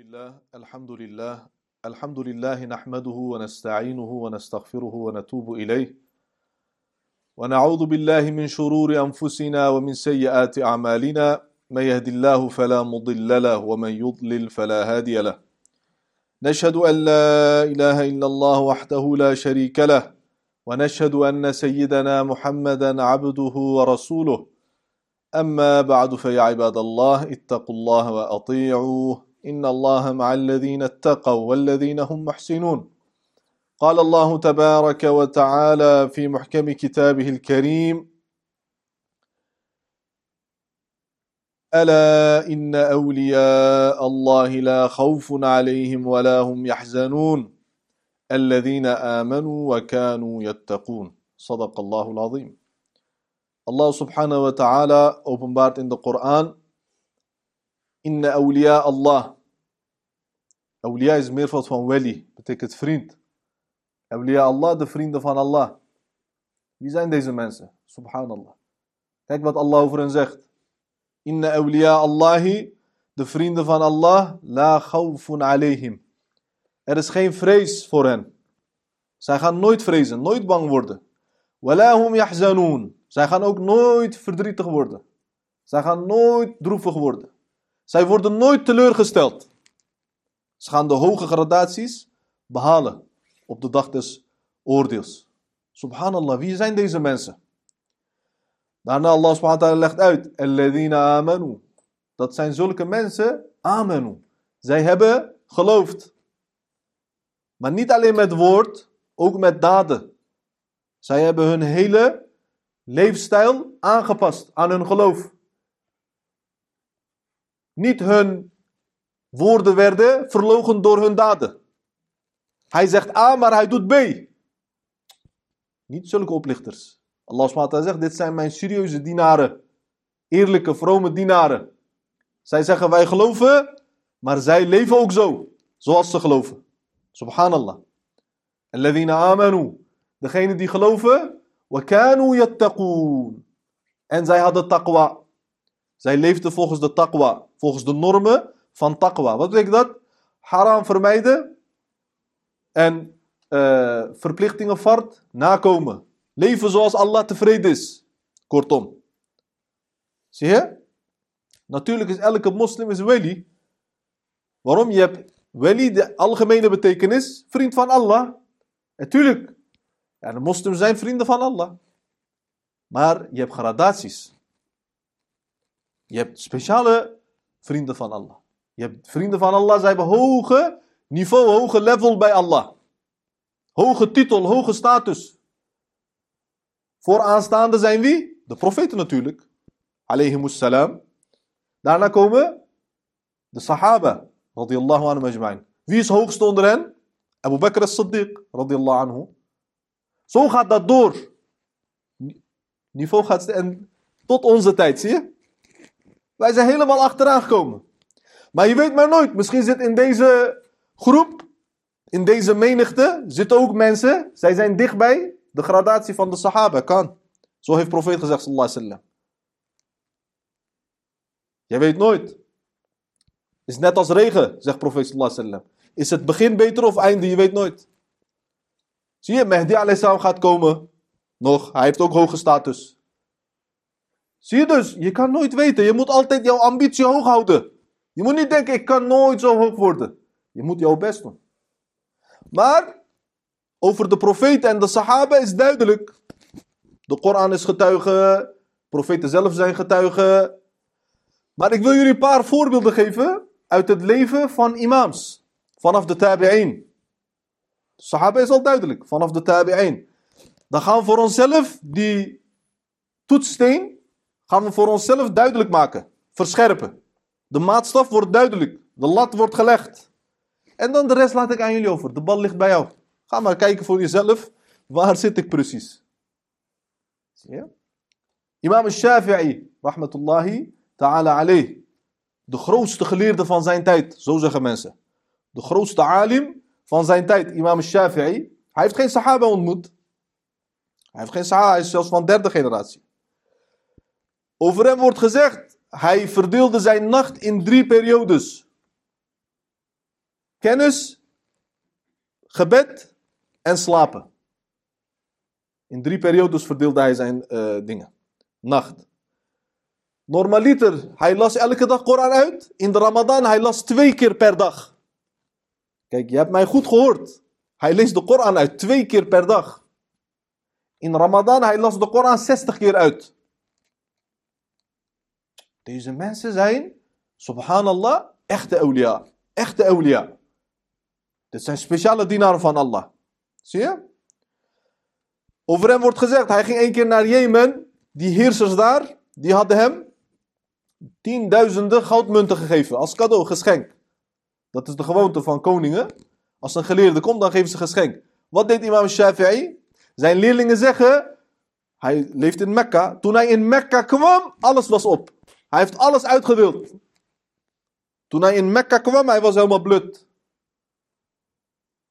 لله الحمد لله الحمد لله نحمده ونستعينه ونستغفره ونتوب إليه. ونعوذ بالله من شرور أنفسنا ومن سيئات أعمالنا. من يهد الله فلا مضل له ومن يضلل فلا هادي له. نشهد أن لا إله إلا الله وحده لا شريك له. ونشهد أن سيدنا محمدا عبده ورسوله. أما بعد فيا عباد الله اتقوا الله وأطيعوه. إن الله مع الذين اتقوا والذين هم محسنون. قال الله تبارك وتعالى في محكم كتابه الكريم ألا إن أولياء الله لا خوف عليهم ولا هم يحزنون. الذين آمنوا وكانوا يتقون. صدق الله العظيم. Allah subhanahu wa ta'ala openbaart in de. Inna awliya Allah. Awliya is meervoud van wali, betekent vriend. Awliya Allah, de vrienden van Allah. Wie zijn deze mensen? Subhanallah. Kijk wat Allah over hen zegt. Inna awliya Allahi, de vrienden van Allah, la khawfun alayhim. Er is geen vrees voor hen. Zij gaan nooit vrezen, nooit bang worden. Wala hum yahzanoon. Zij gaan ook nooit verdrietig worden. Zij gaan nooit droevig worden. Zij worden nooit teleurgesteld. Ze gaan de hoge gradaties behalen op de dag des oordeels. Subhanallah, wie zijn deze mensen? Daarna Allah subhanahu wa ta'ala legt uit. Alladhina amanu. Dat zijn zulke mensen, amanu. Zij hebben geloofd. Maar niet alleen met woord, ook met daden. Zij hebben hun hele leefstijl aangepast aan hun geloof niet hun woorden werden verlogen door hun daden. Hij zegt A, maar hij doet B. Niet zulke oplichters. Allah zegt, dit zijn mijn serieuze dienaren. Eerlijke, vrome dienaren. Zij zeggen, wij geloven, maar zij leven ook zo. Zoals ze geloven. Subhanallah. Alladhina amanu. Degene die geloven. Wa kanu yattaqoon. En zij hadden taqwa. Zij leefden volgens de taqwa. Volgens de normen van taqwa. Wat betekent dat? Haram vermijden. En uh, verplichtingen vart nakomen. Leven zoals Allah tevreden is. Kortom. Zie je? Natuurlijk is elke moslim is wali. Waarom? Je hebt wali, de algemene betekenis, vriend van Allah. Natuurlijk, de moslims zijn vrienden van Allah. Maar je hebt gradaties. Je hebt speciale vrienden van Allah. Je hebt vrienden van Allah, zij hebben hoge niveau, hoge level bij Allah. Hoge titel, hoge status. Vooraanstaande zijn wie? De profeten natuurlijk. Alayhimussalam. Daarna komen de sahaba. Radiyallahu anhu ajma'in. Wie is hoogste onder hen? Abu Bakr as-Siddiq. Radiyallahu anhu. Zo gaat dat door. Niveau gaat en tot onze tijd, zie je? Wij zijn helemaal achteraan gekomen. Maar je weet maar nooit, misschien zit in deze groep, in deze menigte, zitten ook mensen, zij zijn dichtbij de gradatie van de sahaba, kan. Zo heeft profeet gezegd, sallallahu alaihi wasallam. Je weet nooit. Is net als regen, zegt profeet sallallahu alaihi wasallam. Is het begin beter of einde, je weet nooit. Zie je, Mehdi a.s. gaat komen. Nog, hij heeft ook hoge status. Zie je dus, je kan nooit weten. Je moet altijd jouw ambitie hoog houden. Je moet niet denken, ik kan nooit zo hoog worden. Je moet jouw best doen. Maar, over de profeten en de sahaba is duidelijk. De Koran is getuige. Profeten zelf zijn getuigen. Maar ik wil jullie een paar voorbeelden geven uit het leven van imams. Vanaf de tabi'in. Sahaba is al duidelijk, vanaf de tabi'in. Dan gaan we voor onszelf die toetssteen, gaan we voor onszelf duidelijk maken. Verscherpen. De maatstaf wordt duidelijk. De lat wordt gelegd. En dan de rest laat ik aan jullie over. De bal ligt bij jou. Ga maar kijken voor jezelf. Waar zit ik precies? Zie je? Imam Shafi'i, rahmatullahi ta'ala alayh. De grootste geleerde van zijn tijd, zo zeggen mensen. De grootste alim van zijn tijd, imam Shafi'i. Hij heeft geen sahaba ontmoet. Hij heeft geen sahaba, hij is zelfs van derde generatie. Over hem wordt gezegd, hij verdeelde zijn nacht in drie periodes. kennis, gebed en slapen. In drie periodes verdeelde hij zijn uh, dingen. Nacht. Normaliter, hij las elke dag Koran uit. In de Ramadan, hij las twee keer per dag. Kijk, je hebt mij goed gehoord. Hij leest de Koran uit twee keer per dag. In Ramadan, hij las de Koran 60 keer uit. Deze mensen zijn, subhanallah, echte awliya. Echte awliya. Dit zijn speciale dienaren van Allah. Zie je? Over hem wordt gezegd, hij ging een keer naar Jemen. Die heersers daar, die hadden hem tienduizenden goudmunten gegeven. Als cadeau, geschenk. Dat is de gewoonte van koningen. Als een geleerde komt, dan geven ze geschenk. Wat deed imam Shafi'i? Zijn leerlingen zeggen, hij leeft in Mekka. Toen hij in Mekka kwam, alles was op. Hij heeft alles uitgedeeld. Toen hij in Mekka kwam, hij was helemaal blut.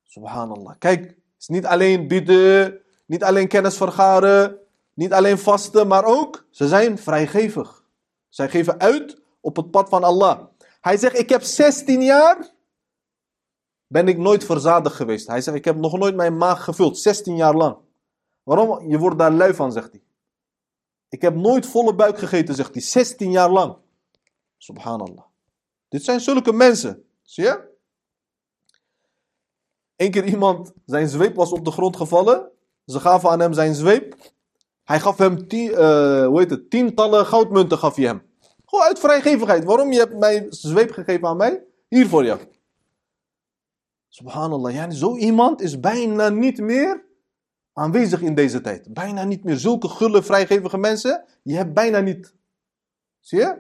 Subhanallah. Kijk, het is niet alleen bidden, niet alleen kennis vergaren, niet alleen vasten, maar ook, ze zijn vrijgevig. Zij geven uit op het pad van Allah. Hij zegt, ik heb 16 jaar, ben ik nooit verzadigd geweest. Hij zegt, ik heb nog nooit mijn maag gevuld, 16 jaar lang. Waarom? Je wordt daar lui van, zegt hij. Ik heb nooit volle buik gegeten, zegt hij, 16 jaar lang. Subhanallah. Dit zijn zulke mensen. Zie je? Eén keer iemand, zijn zweep was op de grond gevallen. Ze gaven aan hem zijn zweep. Hij gaf hem uh, hoe heet het, tientallen goudmunten gaf hij hem. Gewoon uit vrijgevigheid. Waarom? Je hebt mij zweep gegeven aan mij. Hier voor jou. Subhanallah. Ja, zo iemand is bijna niet meer aanwezig in deze tijd. Bijna niet meer. Zulke gulle, vrijgevige mensen. Je hebt bijna niet. Zie je?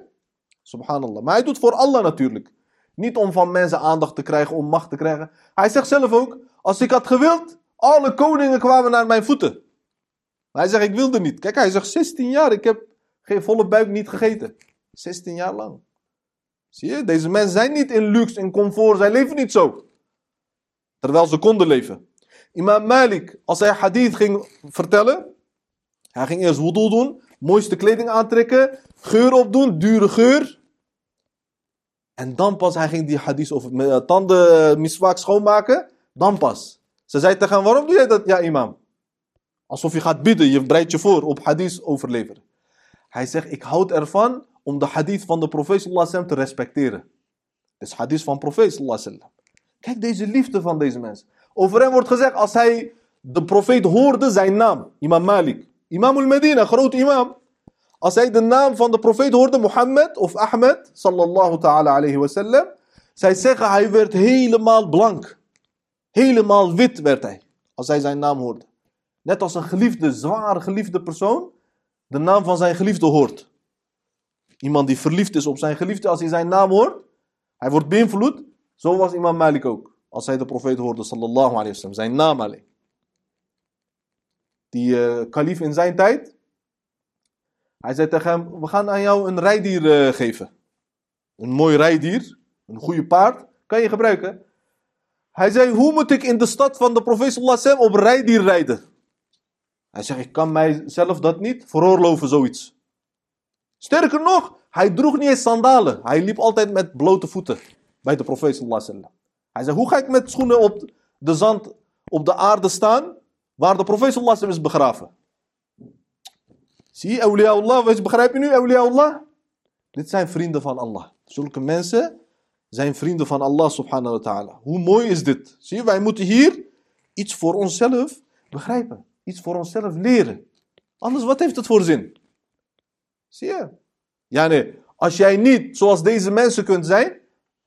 Subhanallah. Maar hij doet voor Allah natuurlijk. Niet om van mensen aandacht te krijgen, om macht te krijgen. Hij zegt zelf ook, als ik had gewild, alle koningen kwamen naar mijn voeten. Maar hij zegt, ik wilde niet. Kijk, hij zegt 16 jaar, ik heb geen volle buik niet gegeten. 16 jaar lang. Zie je, deze mensen zijn niet in luxe, in comfort, zij leven niet zo. Terwijl ze konden leven. Imam Malik, als hij hadith ging vertellen, hij ging eerst wudu doen, mooiste kleding aantrekken, geur opdoen, dure geur. En dan pas, hij ging die hadith over met, uh, tanden miswaak schoonmaken, dan pas. Ze zei tegen hem, waarom doe jij dat, ja imam? Alsof je gaat bidden, je bereidt je voor op hadith overleveren. Hij zegt, ik houd ervan om de hadith van de profeet sallallahu te respecteren. Het is hadith van profeet sallallahu Kijk deze liefde van deze mensen. Over hem wordt gezegd, als hij de profeet hoorde zijn naam, imam Malik. Imam al-Medina, groot imam. Als hij de naam van de profeet hoorde, Mohammed of Ahmed, sallallahu ta'ala alayhi wasallam. Zij zeggen, hij werd helemaal blank. Helemaal wit werd hij, als hij zijn naam hoorde. Net als een geliefde, zwaar geliefde persoon de naam van zijn geliefde hoort. Iemand die verliefd is op zijn geliefde, als hij zijn naam hoort, hij wordt beïnvloed. Zo was imam Malik ook, als hij de profeet hoorde, sallallahu alayhi wasallam, zijn naam alleen. Die uh, kalif in zijn tijd, hij zei tegen hem, we gaan aan jou een rijdier uh, geven. Een mooi rijdier, een goede paard, kan je gebruiken. Hij zei, hoe moet ik in de stad van de profeet sallallahu alayhi wasallam op rijdier rijden? Hij zegt, ik kan mijzelf dat niet veroorloven, zoiets. Sterker nog, hij droeg niet eens sandalen. Hij liep altijd met blote voeten bij de profeet sallallahu Hij zei, hoe ga ik met schoenen op de zand, op de aarde staan, waar de profeet sallallahu is begraven? Zie je, awliya Allah, begrijp je nu, awliya Allah? Dit zijn vrienden van Allah. Zulke mensen zijn vrienden van Allah subhanahu wa ta'ala. Hoe mooi is dit? Zie wij moeten hier iets voor onszelf begrijpen iets voor onszelf leren. Anders, wat heeft het voor zin? Zie je? Ja, nee. Als jij niet zoals deze mensen kunt zijn,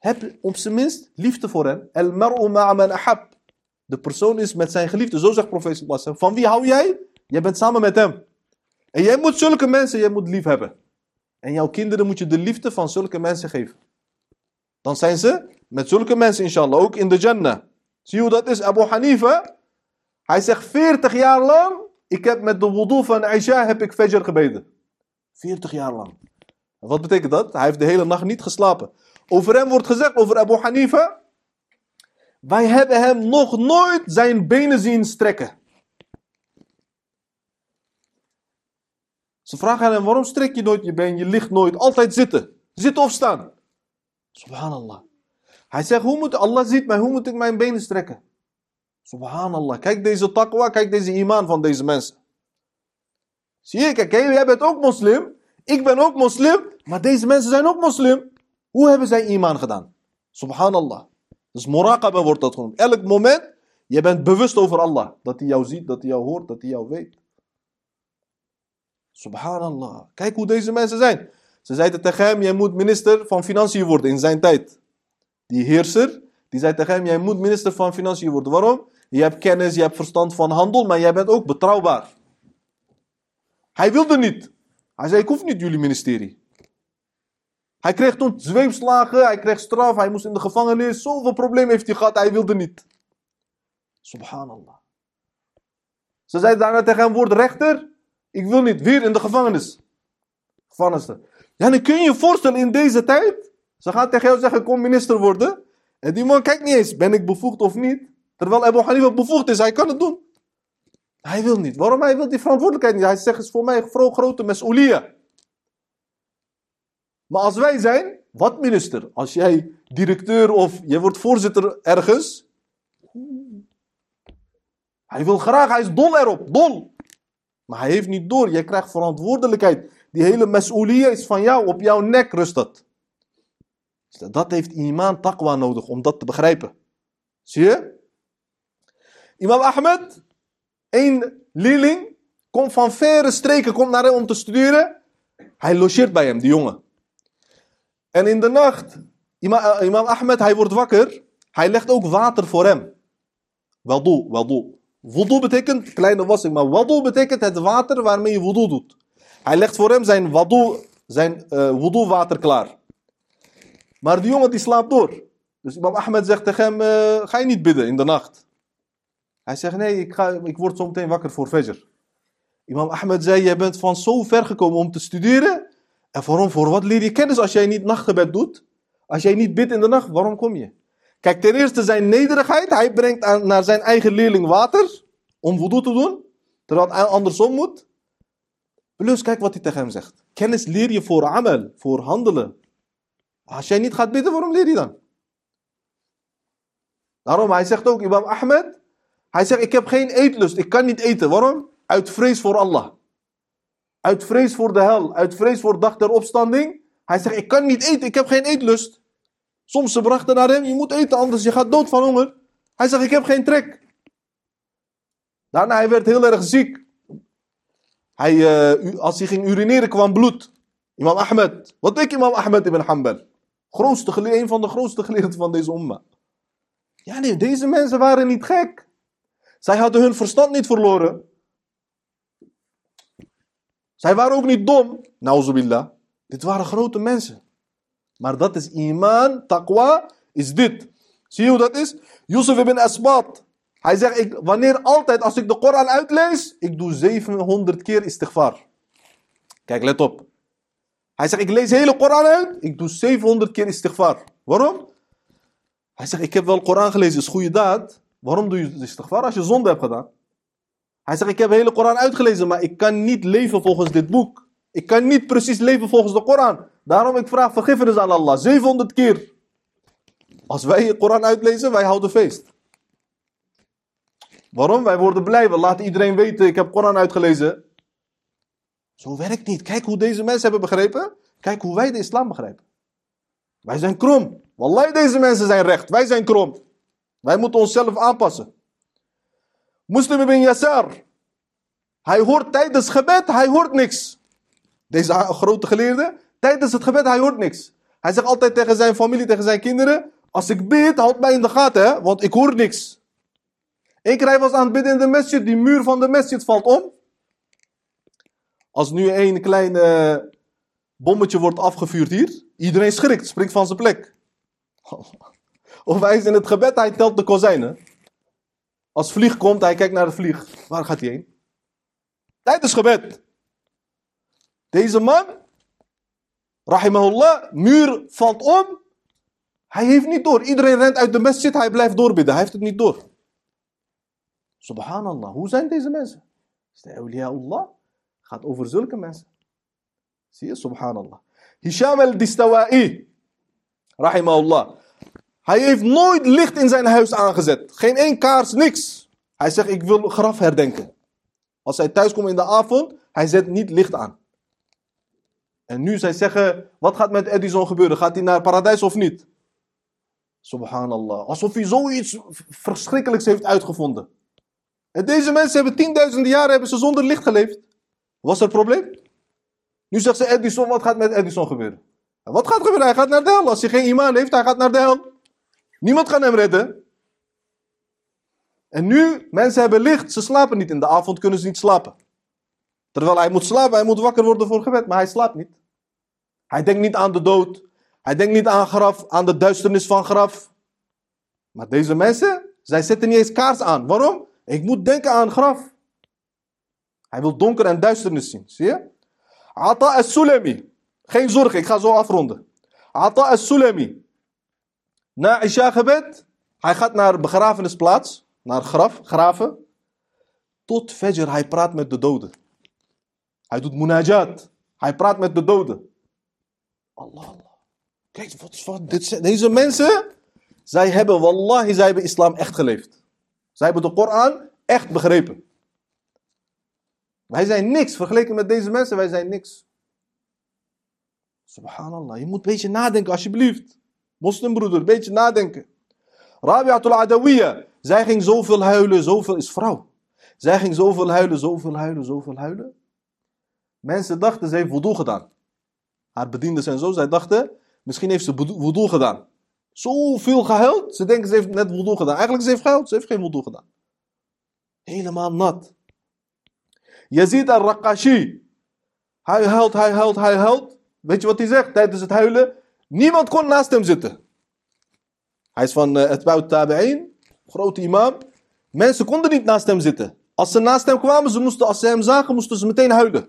heb op zijn minst liefde voor hen. El mar'u man ahab. De persoon is met zijn geliefde. Zo zegt profeet sallallahu Van wie hou jij? Jij bent samen met hem. En jij moet zulke mensen, jij moet lief hebben. En jouw kinderen moet je de liefde van zulke mensen geven. Dan zijn ze met zulke mensen inshallah ook in de Jannah. Zie je hoe dat is? Abu Hanifa, hij zegt 40 jaar lang, ik heb met de wudu van Aisha heb ik Fajr gebeden. 40 jaar lang. Wat betekent dat? Hij heeft de hele nacht niet geslapen. Over hem wordt gezegd, over Abu Hanifa, wij hebben hem nog nooit zijn benen zien strekken. Ze vragen aan hem, waarom strek je nooit je been? Je ligt nooit, altijd zitten. Zitten of staan. Subhanallah. Hij zegt, hoe moet, Allah ziet mij, hoe moet ik mijn benen strekken? Subhanallah, kijk deze taqwa, kijk deze iman van deze mensen. Zie je, kijk, jij bent ook moslim, ik ben ook moslim, maar deze mensen zijn ook moslim. Hoe hebben zij iman gedaan? Subhanallah. Dus moraqaba wordt dat genoemd. Elk moment, je bent bewust over Allah. Dat hij jou ziet, dat hij jou hoort, dat hij jou weet. Subhanallah. Kijk hoe deze mensen zijn. Ze zeiden tegen hem, jij moet minister van Financiën worden in zijn tijd. Die heerser, die zei tegen hem, jij moet minister van Financiën worden. Waarom? Je hebt kennis, je hebt verstand van handel, maar jij bent ook betrouwbaar. Hij wilde niet. Hij zei, ik hoef niet jullie ministerie. Hij kreeg toen zweepslagen, hij kreeg straf, hij moest in de gevangenis. Zoveel problemen heeft hij gehad, hij wilde niet. Subhanallah. Ze zeiden daarna tegen hem, word rechter. Ik wil niet, weer in de gevangenis. Gevangenis. Ja, dan kun je je voorstellen in deze tijd. Ze gaan tegen jou zeggen, kom minister worden. En die man kijkt niet eens, ben ik bevoegd of niet? Terwijl Abu Hanifa bevoegd is, hij kan het doen. Hij wil niet. Waarom? Hij wil die verantwoordelijkheid niet. Hij zegt, het is voor mij een grote mes'uliya. Maar als wij zijn, wat minister? Als jij directeur of je wordt voorzitter ergens. Hij wil graag, hij is dol erop, dol. Maar hij heeft niet door, jij krijgt verantwoordelijkheid. Die hele mes'uliya is van jou, op jouw nek rust dat. Dat heeft iman taqwa nodig om dat te begrijpen. Zie je? Imam Ahmed, één leerling, komt van verre streken, komt naar hem om te studeren. Hij logeert bij hem, die jongen. En in de nacht, imam, uh, imam Ahmed, hij wordt wakker. Hij legt ook water voor hem. Wadu, wadu. Wudu betekent kleine wassing, maar wadu betekent het water waarmee je wudu doet. Hij legt voor hem zijn wadu, zijn uh, wudu water klaar. Maar die jongen die slaapt door. Dus imam Ahmed zegt tegen hem, uh, ga je niet bidden in de nacht? Hij zegt, nee, ik, ga, ik word zo meteen wakker voor Fajr. Imam Ahmed zei, jij bent van zo ver gekomen om te studeren. En waarom? Voor wat leer je kennis als jij niet nachtgebed doet? Als jij niet bidt in de nacht, waarom kom je? Kijk, ten eerste zijn nederigheid. Hij brengt aan, naar zijn eigen leerling water om wudu te doen. Terwijl het andersom moet. Plus, kijk wat hij tegen hem zegt. Kennis leer je voor amal, voor handelen. Als jij niet gaat bidden, waarom leer je dan? Daarom, hij zegt ook, Imam Ahmed, hij zegt, ik heb geen eetlust, ik kan niet eten. Waarom? Uit vrees voor Allah. Uit vrees voor de hel, uit vrees voor de dag der opstanding. Hij zegt, ik kan niet eten, ik heb geen eetlust. Soms ze brachten naar hem, je moet eten, anders je gaat dood van honger. Hij zegt, ik heb geen trek. Daarna, hij werd heel erg ziek. Hij, uh, als hij ging urineren, kwam bloed. Imam Ahmed. Wat denk Imam Ahmed ibn Hanbal? Grootste, een van de grootste geleerden van deze umma. Ja, nee, deze mensen waren niet gek. Zij hadden hun verstand niet verloren. Zij waren ook niet dom. Nauzubillah. Dit waren grote mensen. Maar dat is iman, taqwa, is dit. Zie je hoe dat is? Yusuf ibn Asbat. Hij zegt, ik, wanneer altijd als ik de Koran uitlees, ik doe 700 keer istighfar. Kijk, let op. Hij zegt, ik lees de hele Koran uit, ik doe 700 keer istighfar. Waarom? Hij zegt, ik heb wel Koran gelezen, is goede daad. Waarom doe je istighfar als je zonde hebt gedaan? Hij zegt, ik heb de hele Koran uitgelezen, maar ik kan niet leven volgens dit boek. Ik kan niet precies leven volgens de Koran. Daarom ik vraag vergiffenis aan Allah. 700 keer. Als wij de Koran uitlezen, wij houden feest. Waarom? Wij worden blij. We laten iedereen weten, ik heb Koran uitgelezen. Zo werkt niet. Kijk hoe deze mensen hebben begrepen. Kijk hoe wij de islam begrijpen. Wij zijn krom. Wallahi, deze mensen zijn recht. Wij zijn krom. Wij moeten onszelf aanpassen. Muslim ibn Yasar. Hij hoort tijdens gebed, hij hoort niks. Deze grote geleerde, tijdens het gebed, hij hoort niks. Hij zegt altijd tegen zijn familie, tegen zijn kinderen, als ik bid, houd mij in de gaten, hè, want ik hoor niks. Eén keer hij was aan het bidden in de masjid, die muur van de masjid valt om. Als nu een klein bommetje wordt afgevuurd hier, iedereen schrikt, springt van zijn plek. Of hij is in het gebed, hij telt de kozijnen. Als vlieg komt, hij kijkt naar de vlieg. Waar gaat hij heen? Tijdens gebed. Deze man, rahimahullah, muur valt om. Hij heeft niet door. Iedereen rent uit de masjid, hij blijft doorbidden. Hij heeft het niet door. Subhanallah, hoe zijn deze mensen? De Allah gaat over zulke mensen. Zie je, subhanallah. Hisham al-Distawa'i, rahimahullah. Hij heeft nooit licht in zijn huis aangezet. Geen één kaars, niks. Hij zegt, ik wil graf herdenken. Als hij thuis komt in de avond, hij zet niet licht aan. En nu zij zeggen, wat gaat met Edison gebeuren? Gaat hij naar paradijs of niet? Subhanallah. Alsof hij zoiets verschrikkelijks heeft uitgevonden. En deze mensen hebben tienduizenden jaren hebben ze zonder licht geleefd. Was er een probleem? Nu zegt ze Edison, wat gaat met Edison gebeuren? En wat gaat gebeuren? Hij gaat naar de hel. Als hij geen imaan heeft, hij gaat naar de hel. Niemand kan hem redden. En nu, mensen hebben licht, ze slapen niet. In de avond kunnen ze niet slapen. Terwijl hij moet slapen, hij moet wakker worden voor gebed, maar hij slaapt niet. Hij denkt niet aan de dood. Hij denkt niet aan graf, aan de duisternis van graf. Maar deze mensen, zij zetten niet eens kaars aan. Waarom? Ik moet denken aan graf. Hij wil donker en duisternis zien. Zie je? Ata as-Sulemi. Geen zorgen, ik ga zo afronden. Ata as-Sulemi. Na Isha gebed, hij gaat naar begrafenisplaats, naar graf, graven. Tot Fajr, hij praat met de doden. Hij doet munajat. Hij praat met de doden. Allah, Allah. Kijk, wat, wat, dit, deze mensen, zij hebben, wallahi, zij hebben islam echt geleefd. Zij hebben de Koran echt begrepen. Wij zijn niks, vergeleken met deze mensen, wij zijn niks. Subhanallah, je moet een beetje nadenken alsjeblieft. Moslimbroeder, beetje nadenken. Rabi'atul Adawiyya, zij ging zoveel huilen, zoveel is vrouw. Zij ging zoveel huilen, zoveel huilen, zoveel huilen. Mensen dachten, ze heeft wudu gedaan. Haar bedienden en zo, zij dachten, misschien heeft ze wudu gedaan. Zoveel gehuild, ze denken ze heeft net wudu gedaan. Eigenlijk ze heeft gehuild, ze heeft geen wudu gedaan. Helemaal nat. Yazid al-Raqashi. Hij huilt, hij huilt, hij huilt. Weet je wat hij zegt tijdens het huilen? Niemand kon naast hem zitten. Hij is van uh, het Bout Tabi'in, grote imam. Mensen konden niet naast hem zitten. Als ze naast hem kwamen, ze moesten, als ze hem zagen, moesten ze meteen huilen.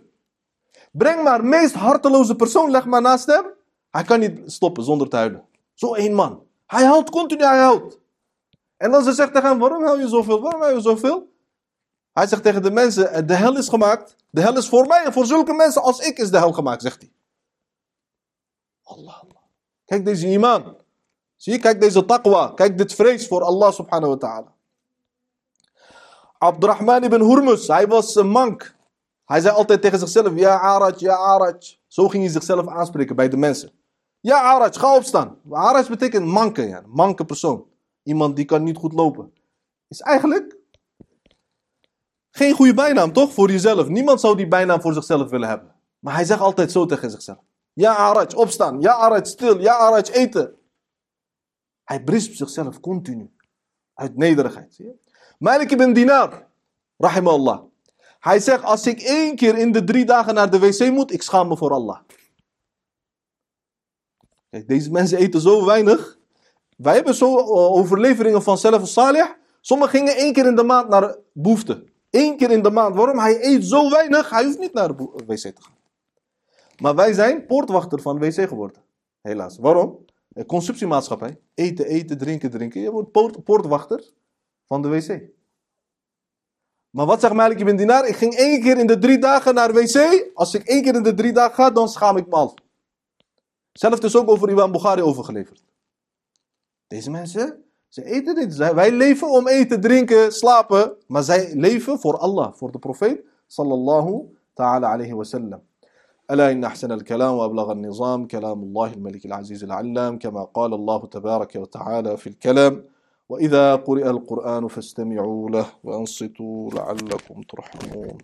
Breng maar meest harteloze persoon, leg maar naast hem. Hij kan niet stoppen zonder te huilen. Zo één man. Hij huilt continu, hij huilt. En dan ze zegt tegen hem, waarom huil je zoveel? Waarom huil je zoveel? Hij zegt tegen de mensen, de hel is gemaakt. De hel is voor mij en voor zulke mensen als ik is de hel gemaakt, zegt hij. Allah, Allah. Kijk deze iman. Zie je, kijk deze taqwa. Kijk dit vrees voor Allah subhanahu wa ta'ala. Abdurrahman ibn Hurmus, hij was een mank. Hij zei altijd tegen zichzelf, ja Araj, ja Araj. Zo ging hij zichzelf aanspreken bij de mensen. Ja Araj, ga opstaan. Araj betekent manke, ja. manke persoon. Iemand die kan niet goed lopen. Is eigenlijk geen goede bijnaam, toch? Voor jezelf. Niemand zou die bijnaam voor zichzelf willen hebben. Maar hij zegt altijd zo tegen zichzelf. Ja Araj, opstaan. Ja Araj, stil. Ja Araj, eten. Hij brispt zichzelf continu. Uit nederigheid. Malik ibn Dinar, rahimahullah. Hij zegt, als ik één keer in de drie dagen naar de wc moet, ik schaam me voor Allah. Kijk, deze mensen eten zo weinig. Wij hebben zo eh, overleveringen van Salaf Salih. Sommigen gingen één keer in de maand naar behoefte. Eén keer in de maand. Waarom? Hij eet zo weinig, hij hoeft niet naar de wc te gaan. Maar wij zijn poortwachter van wc geworden. Helaas. Waarom? Consumptiemaatschappij. Eten, eten, drinken, drinken. Je wordt poortwachter van de wc. Maar wat zegt Malik ibn Dinar? Ik ging één keer in de drie dagen naar de wc. Als ik één keer in de drie dagen ga, dan schaam ik me al. Zelf is ook over Imam Bukhari overgeleverd. Deze mensen, ze eten niet. Wij leven om eten, drinken, slapen. Maar zij leven voor Allah, voor de profeet. Sallallahu ta'ala alayhi wa sallam. ألا إن أحسن الكلام وأبلغ النظام كلام الله الملك العزيز العلام كما قال الله تبارك وتعالى في الكلام. وإذا قرئ القرآن فاستمعوا له وأنصتوا لعلكم ترحمون.